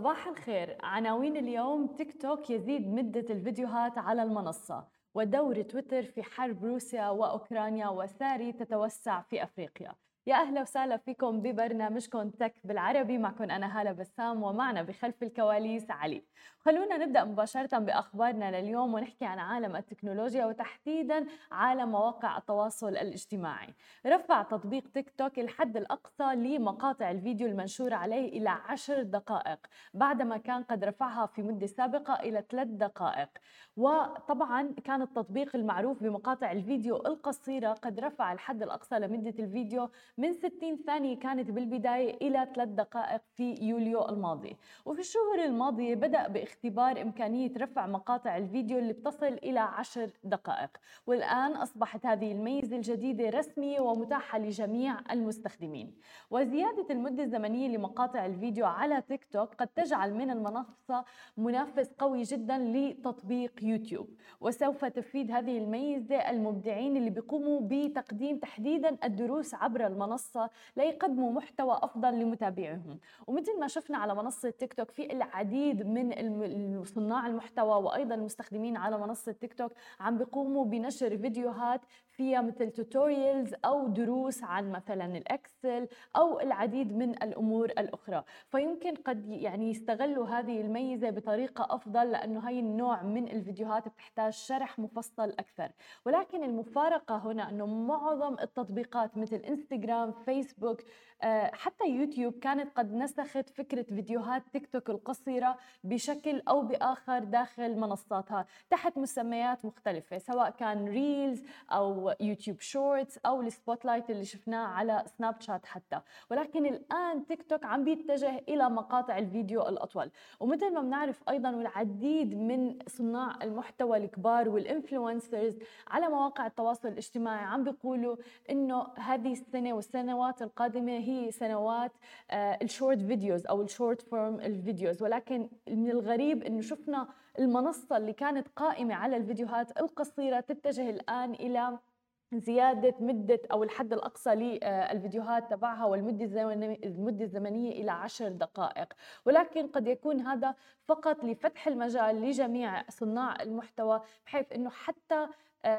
صباح الخير. عناوين اليوم تيك توك يزيد مدة الفيديوهات على المنصة ودور تويتر في حرب روسيا وأوكرانيا وساري تتوسع في أفريقيا. يا أهلا وسهلا فيكم ببرنامجكم تك بالعربي معكم أنا هالة بسام ومعنا بخلف الكواليس علي. خلونا نبدأ مباشرة بأخبارنا لليوم ونحكي عن عالم التكنولوجيا وتحديدا عالم مواقع التواصل الاجتماعي. رفع تطبيق تيك توك الحد الأقصى لمقاطع الفيديو المنشور عليه إلى عشر دقائق بعدما كان قد رفعها في مدة سابقة إلى ثلاث دقائق. وطبعا كان التطبيق المعروف بمقاطع الفيديو القصيرة قد رفع الحد الأقصى لمدة الفيديو من 60 ثانية كانت بالبداية إلى 3 دقائق في يوليو الماضي. وفي الشهور الماضية بدأ باختبار إمكانية رفع مقاطع الفيديو اللي بتصل إلى 10 دقائق. والآن أصبحت هذه الميزة الجديدة رسمية ومتاحة لجميع المستخدمين. وزيادة المدة الزمنية لمقاطع الفيديو على تيك توك قد تجعل من المنصة منافس قوي جدا لتطبيق يوتيوب. وسوف تفيد هذه الميزة المبدعين اللي بيقوموا بتقديم تحديدا الدروس عبر المنصة. ليقدموا محتوى أفضل لمتابعيهم. ومثل ما شفنا على منصة تيك توك في العديد من صناع المحتوى وأيضا المستخدمين على منصة تيك توك عم بيقوموا بنشر فيديوهات فيها مثل tutorials أو دروس عن مثلا ال Excel أو العديد من الأمور الأخرى. فيمكن قد يعني يستغلوا هذه الميزة بطريقة أفضل لأنه هاي النوع من الفيديوهات بتحتاج شرح مفصل أكثر. ولكن المفارقة هنا أنه معظم التطبيقات مثل انستغرام فيسبوك آه، حتى يوتيوب كانت قد نسخت فكرة فيديوهات تيك توك القصيرة بشكل أو بآخر داخل منصاتها تحت مسميات مختلفة سواء كان reels يوتيوب Shorts أو ال Spotlight اللي شفناه على سناب شات حتى. ولكن الآن تيك توك عم بيتجه إلى مقاطع الفيديو الأطول. ومثل ما بنعرف أيضا والعديد من صناع المحتوى الكبار وال influencers على مواقع التواصل الاجتماعي عم بيقولوا إنه هذه السنة والسنوات القادمة هي سنوات آه، ال short videos أو ال short form ال videos. ولكن من الغريب إنه شفنا المنصة اللي كانت قائمة على الفيديوهات القصيرة تتجه الآن إلى زيادة مدة أو الحد الأقصى للفيديوهات تبعها والمدة المدة الزمنية إلى عشر دقائق. ولكن قد يكون هذا فقط لفتح المجال لجميع صناع المحتوى بحيث أنه حتى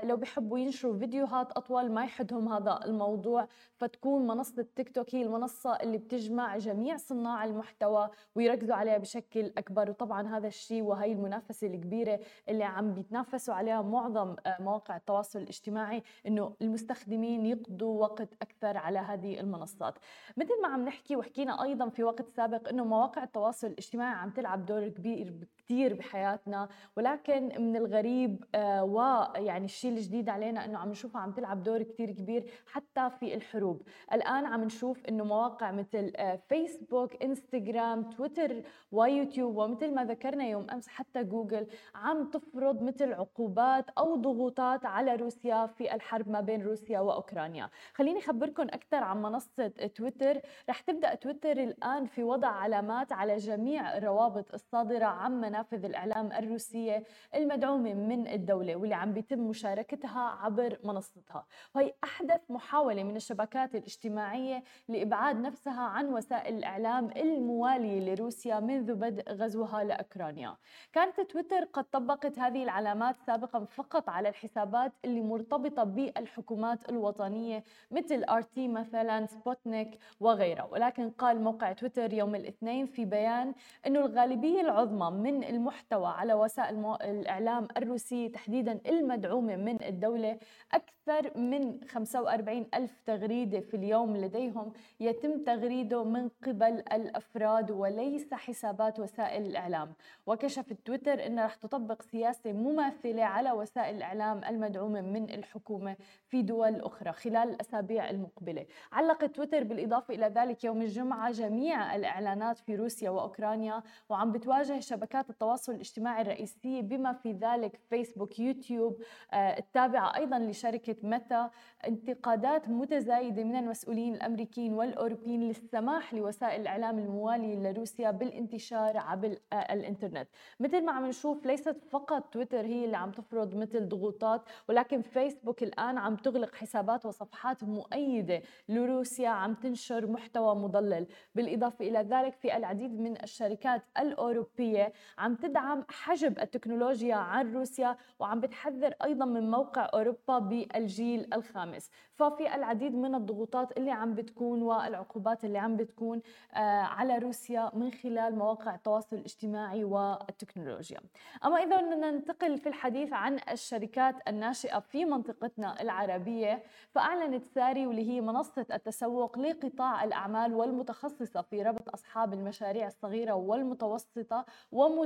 لو بيحبوا ينشروا فيديوهات أطول ما يحدهم هذا الموضوع فتكون منصة تيك توك هي المنصة اللي بتجمع جميع صناع المحتوى ويركزوا عليها بشكل أكبر. وطبعا هذا الشيء وهي المنافسة الكبيرة اللي عم بيتنافسوا عليها معظم آه، مواقع التواصل الاجتماعي إنه المستخدمين يقضوا وقت أكثر على هذه المنصات. مثل ما عم نحكي وحكينا أيضا في وقت سابق إنه مواقع التواصل الاجتماعي عم تلعب دور كبير كثير بحياتنا ولكن من الغريب آه ويعني الشيء الجديد علينا إنه عم نشوفها عم تلعب دور كثير كبير حتى في الحروب. الآن عم نشوف إنه مواقع مثل فيسبوك انستغرام تويتر ويوتيوب ومثل ما ذكرنا يوم أمس حتى جوجل عم تفرض مثل عقوبات أو ضغوطات على روسيا في الحرب ما بين روسيا واوكرانيا خليني أخبركم أكثر عن منصة تويتر رح تبدأ تويتر الآن في وضع علامات على جميع الروابط الصادرة عن منافذ الإعلام الروسية المدعومة من الدولة واللي عم بيتم مشاركتها عبر منصتها. وهي أحدث محاولة من الشبكات الاجتماعية لإبعاد نفسها عن وسائل الإعلام الموالية لروسيا منذ بدء غزوها لأوكرانيا. كانت تويتر قد طبقت هذه العلامات سابقا فقط على الحسابات اللي مرتبطة بالحكومات الوطنية مثل RT مثلا سبوتنيك وغيرها. ولكن قال موقع تويتر يوم الاثنين في بيان أنه الغالبية العظمى من المحتوى على وسائل الإعلام الروسية تحديدا المدعومة من الدولة. أكثر من 45 ألف تغريدة في اليوم لديهم يتم تغريده من قبل الأفراد وليس حسابات وسائل الإعلام. وكشف تويتر أنها رح تطبق سياسة مماثلة على وسائل الإعلام المدعومة من الحكومة في دول أخرى خلال الأسابيع المقبلة. علق تويتر بالإضافة إلى ذلك يوم الجمعة جميع الإعلانات في روسيا وأوكرانيا وعم بتواجه شبكات التواصل الاجتماعي الرئيسية بما في ذلك فيسبوك يوتيوب التابعة أيضا لشركة متى انتقادات متزايدة من المسؤولين الأمريكيين والأوروبيين للسماح لوسائل الإعلام الموالية لروسيا بالانتشار عبر الإنترنت. مثل ما عم نشوف ليست فقط تويتر هي اللي عم تفرض مثل ضغوطات ولكن فيسبوك الآن عم تغلق حسابات وصفحات مؤيدة لروسيا عم تنشر محتوى مضلل. بالإضافة إلى ذلك في العديد من الشركات الأوروبية عم تدعم حجب التكنولوجيا عن روسيا وعم بتحذر أيضا من موقع أوروبا بالجيل الخامس. ففي العديد من الضغوطات اللي عم بتكون والعقوبات اللي عم بتكون آه، على روسيا من خلال مواقع التواصل الاجتماعي والتكنولوجيا. أما إذا ننتقل في الحديث عن الشركات الناشئة في منطقتنا العربية فأعلنت ساري واللي هي منصة التسوق لقطاع الأعمال والمتخصصة في ربط أصحاب المشاريع الصغيرة والمتوسطة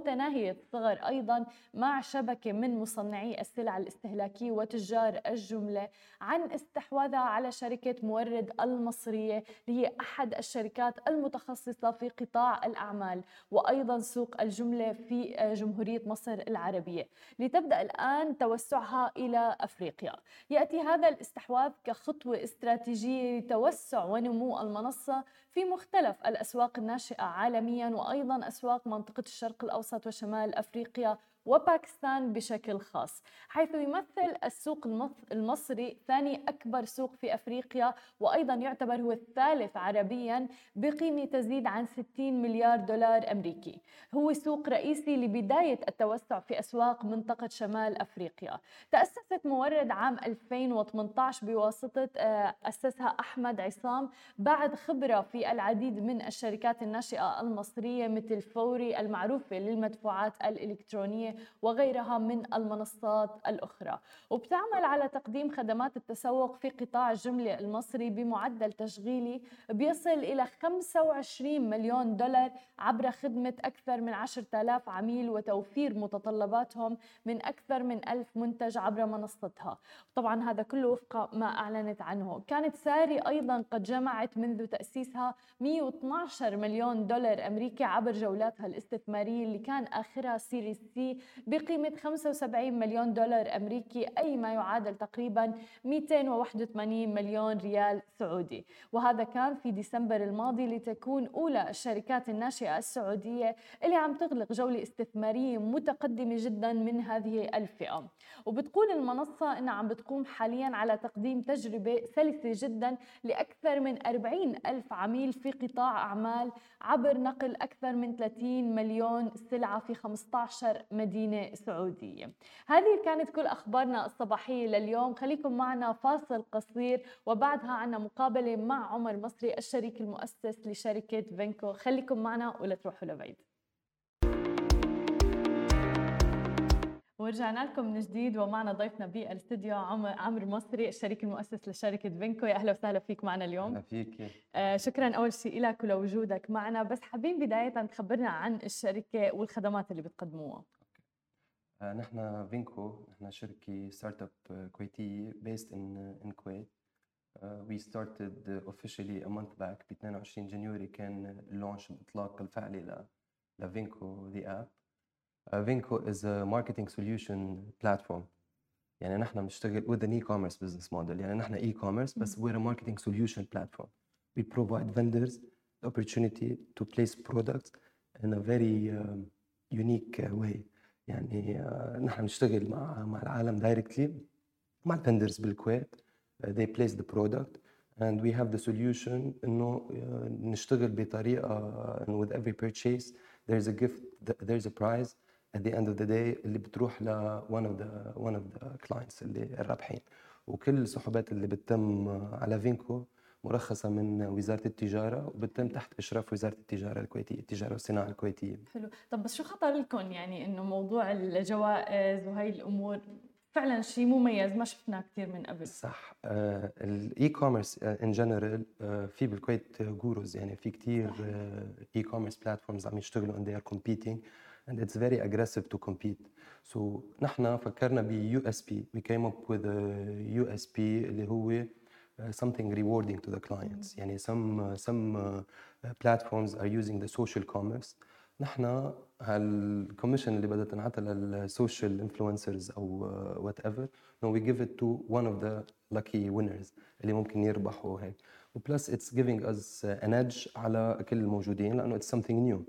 ومتناهية الصغر أيضا مع شبكة من مصنعي السلع الاستهلاكية وتجار الجملة عن استحواذها على شركة مورد المصرية. هي أحد الشركات المتخصصة في قطاع الأعمال وأيضا سوق الجملة في جمهورية مصر العربية. لتبدأ الآن توسعها إلى أفريقيا. يأتي هذا الاستحواذ كخطوة استراتيجية لتوسع ونمو المنصة في مختلف الأسواق الناشئة عالميا وأيضا أسواق منطقة الشرق الأوسط وشمال أفريقيا. وباكستان بشكل خاص حيث يمثل السوق المصري ثاني أكبر سوق في أفريقيا وأيضا يعتبر هو الثالث عربيا بقيمة تزيد عن 60 مليار دولار أمريكي. هو سوق رئيسي لبداية التوسع في أسواق منطقة شمال أفريقيا. تأسست مورد عام 2018 بواسطة آه، أسسها أحمد عصام بعد خبرة في العديد من الشركات الناشئة المصرية مثل فوري المعروفة للمدفوعات الإلكترونية وغيرها من المنصات الأخرى. وبتعمل على تقديم خدمات التسوق في قطاع الجملة المصري بمعدل تشغيلي بيصل إلى 25 مليون دولار عبر خدمة أكثر من 10,000 عميل وتوفير متطلباتهم من أكثر من ألف منتج عبر منصتها. طبعا هذا كله وفق ما أعلنت عنه. كانت ساري أيضا قد جمعت منذ تأسيسها 112 مليون دولار أمريكي عبر جولاتها الاستثمارية اللي كان آخرها Series C بقيمة 75 مليون دولار أمريكي أي ما يعادل تقريبا 281 مليون ريال سعودي. وهذا كان في ديسمبر الماضي لتكون أولى الشركات الناشئة السعودية اللي عم تغلق جولة استثمارية متقدمة جدا من هذه الفئة. وبتقول المنصة أنها عم بتقوم حاليا على تقديم تجربة سلسة جدا لأكثر من 40 ألف عميل في قطاع أعمال عبر نقل أكثر من 30 مليون سلعة في 15 مدينة. سعودية. هذه كانت كل أخبارنا الصباحية لليوم. خليكم معنا فاصل قصير وبعدها عنا مقابلة مع عمر مصري الشريك المؤسس لشركة فينكو. خليكم معنا ولا تروحوا لبعيد. ورجعنا لكم من جديد ومعنا ضيفنا بالاستديو عمرو مصري الشريك المؤسس لشركة فينكو. يا أهلا وسهلا فيك معنا اليوم. أهلا فيك. آه شكرا أول شيء لك ولوجودك معنا. بس حابين بداية تخبرنا عن الشركة والخدمات اللي بتقدموها. نحن فينكو نحن شركة startup كويتية based in in Kuwait we started officially a month back ب 22 January كان ال launch الاطلاق الفعلي لفينكو ذا اب فينكو از ا ماركتينج سوليوشن بلاتفورم يعني نحن بنشتغل with an e-commerce business model. يعني نحن e-commerce بس we're a marketing solution platform. We provide vendors the opportunity to place products in a very um, unique way. يعني uh, نحن بنشتغل مع مع العالم directly مع الفندرز بالكويت uh, they place the product and we have the solution انه uh, نشتغل بطريقه with every purchase there's a gift there's a prize at the end of the day اللي بتروح ل one of the one of the clients اللي الرابحين وكل السحوبات اللي بتتم على فينكو مرخصة من وزارة التجارة وبتتم تحت إشراف وزارة التجارة الكويتية التجارة والصناعة الكويتية. حلو. طب بس شو خطر لكم؟ يعني إنه موضوع الجوائز وهي الأمور فعلا شيء مميز ما شفناه كثير من قبل. صح. ال e-commerce in general في بالكويت grows يعني في كثير e-commerce platforms عم يشتغلوا they are competing and it's very aggressive to compete. So نحن فكرنا ب USP we came up with a USP اللي هو something rewarding to the clients. يعني some uh, some uh, platforms are using the social commerce. نحن هال commission اللي بدها تنعطى لل social influencers أو whatever no we give it to one of the lucky winners اللي ممكن يربحوا هيك. و plus it's giving us an edge على كل الموجودين لأنه it's something new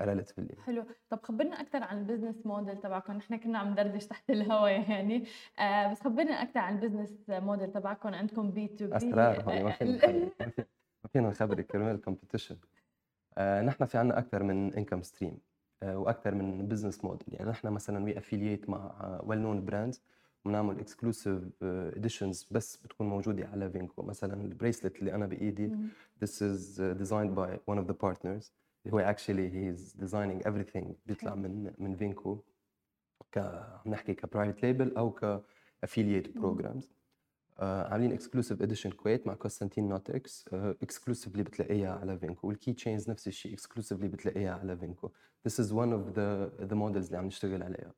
relatively حلو. طب خبرنا أكثر عن ال business model تبعكم. نحن كنا عم ندردش تحت الهواء يعني. آه بس خبرنا أكثر عن ال business model تبعكم. عندكم B2B أسرار هون ما فينا ما فينا نخبرك كرمال ال competition آه نحن في عندنا أكثر من income stream آه وأكثر من business model يعني نحن مثلا we affiliate مع well known brands بنعمل exclusive editions بس بتكون موجودة على فينكو مثلا ال bracelet اللي أنا بإيدي is designed by one of the partners. اللي هو actually he is designing everything بيطلع من من فينكو ك نحكي ك private label أو ك affiliate programs آه عاملين exclusive edition كويت مع كونستانتين نوتكس exclusively uh, بتلاقيها على فينكو. وال key chains نفس الشيء exclusively بتلاقيها على فينكو. This is one of the the models اللي عم نشتغل عليها.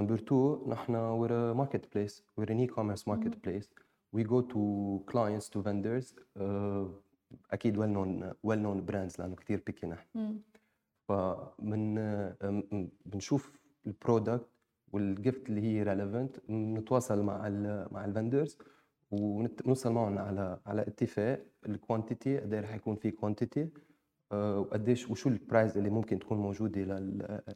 Number two, نحن we're a marketplace. We're an e-commerce marketplace. We go to clients, to vendors. Uh, أكيد well known well known brands لأنه كثير picky نحن. فمن بنشوف ال product وال gift اللي هي relevant بنتواصل مع ال مع ال vendors ونوصل معهم على على اتفاق ال quantity قد إيه رح يكون في quantity وقديش وشو ال price اللي ممكن تكون موجودة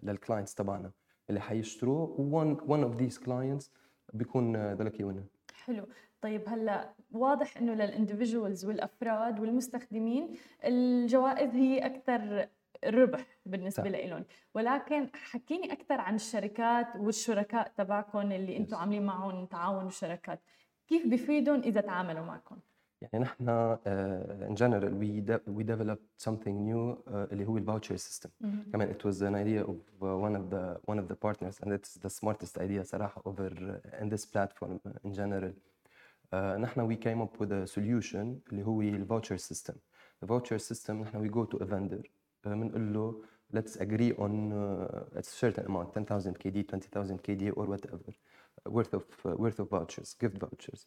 لل clients تبعنا. اللي حيشتروه one one of these clients بيكون the lucky winner حلو. طيب هلا واضح إنه لل individuals والأفراد والمستخدمين الجوائز هي أكثر ربح بالنسبة لهم ولكن حكيني أكثر عن الشركات والشركاء تبعكم اللي أنتم عاملين معهم تعاون وشركات كيف بفيدهم إذا تعاملوا معكم؟ يعني نحن ان جنرال وي وي developed something new uh, اللي هو الفاوتشر سيستم كمان it was an idea of uh, one of the one of the partners and it's the smartest idea صراحة over uh, in this platform in general uh, نحن we came up with a solution اللي هو الفاوتشر سيستم the voucher system نحن we go to a vendor بنقول uh, له let's agree on uh, a certain amount 10000 KD 20000 KD or whatever worth of uh, worth of vouchers gift vouchers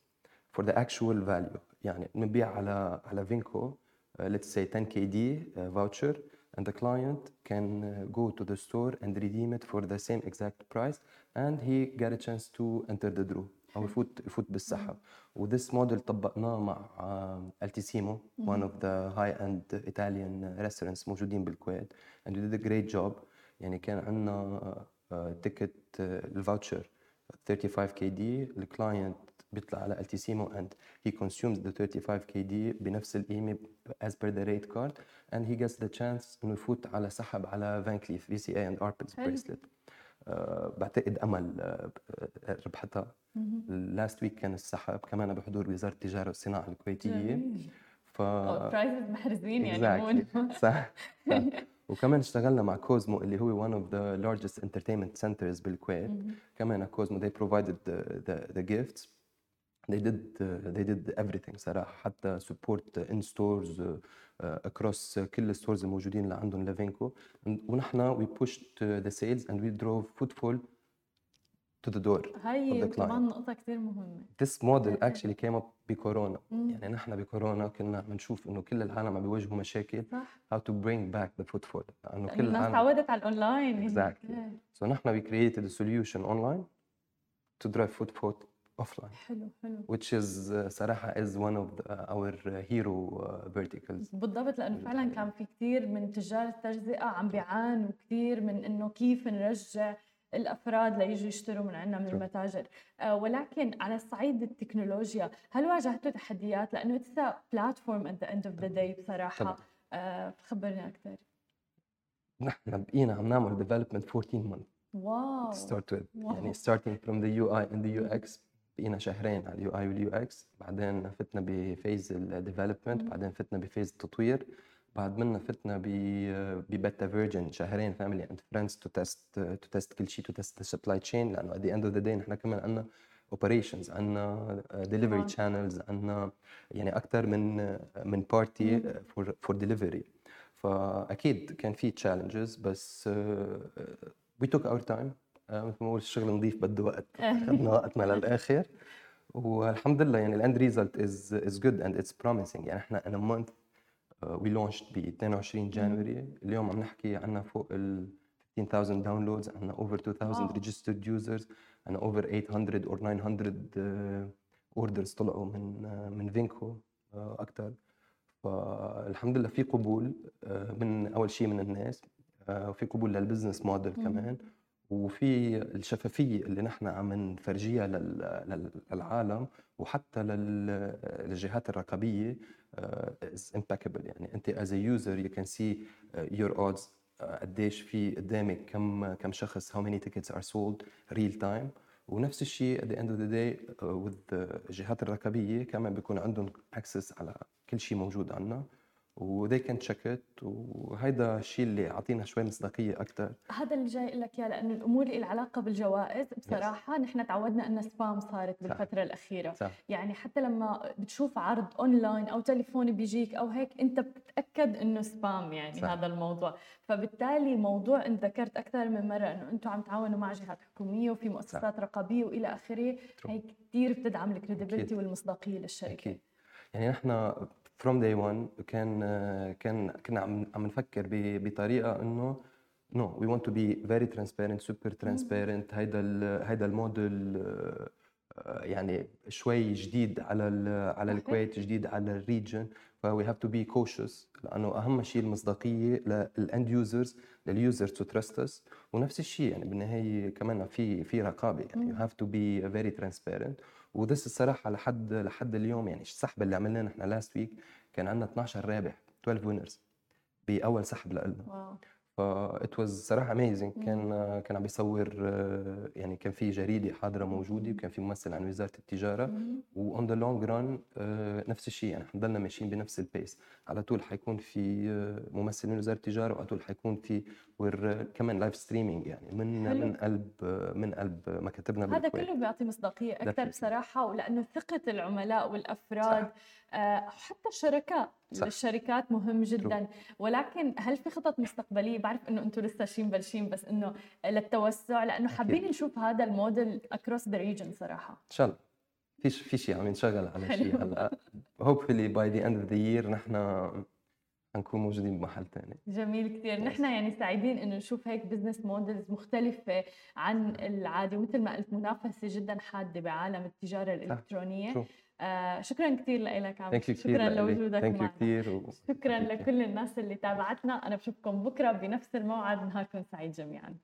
for the actual value يعني نبيع على على فينكو uh, let's say 10 KD uh, voucher and the client can uh, go to the store and redeem it for the same exact price and he get a chance to enter the draw أو يفوت يفوت بالسحب وذس موديل طبقناه مع التيسيمو one of the high end Italian restaurants موجودين بالكويت and we did a great job يعني كان عندنا ticket ال voucher 35 KD ال client بيطلع على التيسيمو and he consumes the 35 KD بنفس القيمة as per the rate card and he gets the chance إنه يفوت على سحب على Van Cleef في سي اي and Arpels bracelet بعتقد أمل ربحتها last week كان السحب كمان بحضور وزارة التجارة والصناعة الكويتية. ف prizes محرزين يعني. صح. وكمان اشتغلنا مع كوزمو اللي هو one of the largest entertainment centers بالكويت كمان كوزمو they provided the, the, the gifts they did uh, they did everything صراحة حتى support in stores uh, across كل ال stores الموجودين اللي عندهم لافينكو ونحن we pushed the sales and we drove footfall to the door هاي كمان نقطة كثير مهمة. This model actually came up بكورونا. يعني نحن بكورونا كنا بنشوف إنه كل العالم عم بيواجهوا مشاكل. صح. How to bring back the footfall. لأنه كل الناس تعودت على الاونلاين exactly. so نحن we created a solution online to drive footfall offline. حلو حلو. Which is uh, صراحة is one of the, our hero uh, verticals. بالضبط لأنه فعلا كان في كثير من تجار التجزئة عم بيعانوا كثير من إنه كيف نرجع الأفراد ليجوا يشتروا من عندنا من المتاجر. آه ولكن على الصعيد التكنولوجيا هل واجهتوا تحديات؟ لأنه it's platform at the end of the day بصراحة. آه خبرنا أكثر نحن بقينا عم نعمل development 14 months. wow. With. wow. يعني starting from the UI and the UX بقينا شهرين على ال UI وال UX. بعدين فتنا ب phase ال development بعدين فتنا بفيز التطوير. بعد منا فتنا ب beta version شهرين family and friends to test to test كل شيء to test ال supply chain لأنه at the end of the day نحن كمان عندنا operations عندنا delivery channels عندنا يعني أكثر من من party for for delivery فأكيد كان في challenges بس we took our time مثل ما بقول الشغل نظيف بده وقت. اخذنا وقتنا للاخر والحمد لله يعني ال end result is is good and it's promising يعني إحنا in month we launch ب 22 January اليوم عم نحكي عنا فوق ال 15000 downloads عنا over 2000 wow. registered users عنا over 800 or 900 orders طلعوا من آه، من فينكو أكثر فالحمد لله في قبول آه، من أول شيء من الناس آه، وفي قبول لل business model. كمان وفي الشفافية اللي نحن عم نفرجيها لل- لل- للعالم وحتى لل- للجهات الرقابية is impeccable يعني أنت as user you can see your odds قديش في قدامك كم كم شخص how many tickets are sold real time. ونفس الشيء at the end of the day uh, with الجهات الرقابية كمان بيكون عندهم access على كل شيء موجود عنا. و they can check it وهيدا الشيء اللي عطينا شوي مصداقية أكثر هذا اللي جاي لك إياه لأنه الأمور اللي العلاقه بالجوائز بصراحة نحن تعودنا إن spam صارت بالفترة الأخيرة. صح. يعني حتى لما بتشوف عرض اونلاين أو تليفون بيجيك أو هيك أنت بتتاكد إنه spam يعني صح. هذا الموضوع. فبالتالي موضوع انت ذكرت أكثر من مرة إنه أنتم عم تعاونوا مع جهات حكومية وفي مؤسسات رقابية وإلى آخره. هي كثير بتدعم ال credibility أكيد. والمصداقية للشركة. أكيد. يعني نحن from day one كان كان كنا عم عم نفكر بطريقة إنه no we want to be very transparent super transparent هيدا هيدا الموديل آه، يعني شوي جديد على ال- على. الكويت جديد على ال region ف we have to be cautious لأنه أهم شيء المصداقية لل end users لل users to trust us ونفس الشيء يعني بالنهاية كمان في في رقابة يعني you. have to be very transparent with this الصراحه لحد لحد اليوم. يعني السحب اللي عملناه نحن last week كان عندنا 12 رابح 12 winners بأول سحب لنا ف it was صراحة amazing. كان كان عم بيصور آه، يعني كان في جريدة حاضرة موجودة وكان في ممثل عن وزارة التجارة. و on the long run نفس الشيء يعني حنضلنا ماشيين بنفس ال pace على طول حيكون في آه، ممثل من وزارة التجارة وعلى طول حيكون في ور كمان live streaming يعني من حلو. من قلب آه، من قلب مكاتبنا هذا بالكويت كله بيعطي مصداقية أكثر Definitely. بصراحة ولأنه ثقة العملاء والأفراد صح. آه، حتى الشركاء صح. الشركات مهم جدا. ولكن هل في خطط مستقبلية؟ بعرف إنه أنتم لسه شي مبلشين بس إنه للتوسع لأنه حابين نشوف هذا ال model across the region صراحة. إن شاء الله. في في شيء عم ينشغل على حلو. شيء هلا hopefully by the end of the year نحن حنكون موجودين بمحل ثاني جميل كثير. نحن يعني سعيدين إنه نشوف هيك business models مختلفة عن العادي ومثل ما قلت منافسة جدا حادة بعالم التجارة الإلكترونية. True. آه شكرا كثير لك عم. شكرا لوجودك معنا. شكرا. لكل الناس اللي تابعتنا. أنا بشوفكم بكرة بنفس الموعد. نهاركم سعيد جميعا.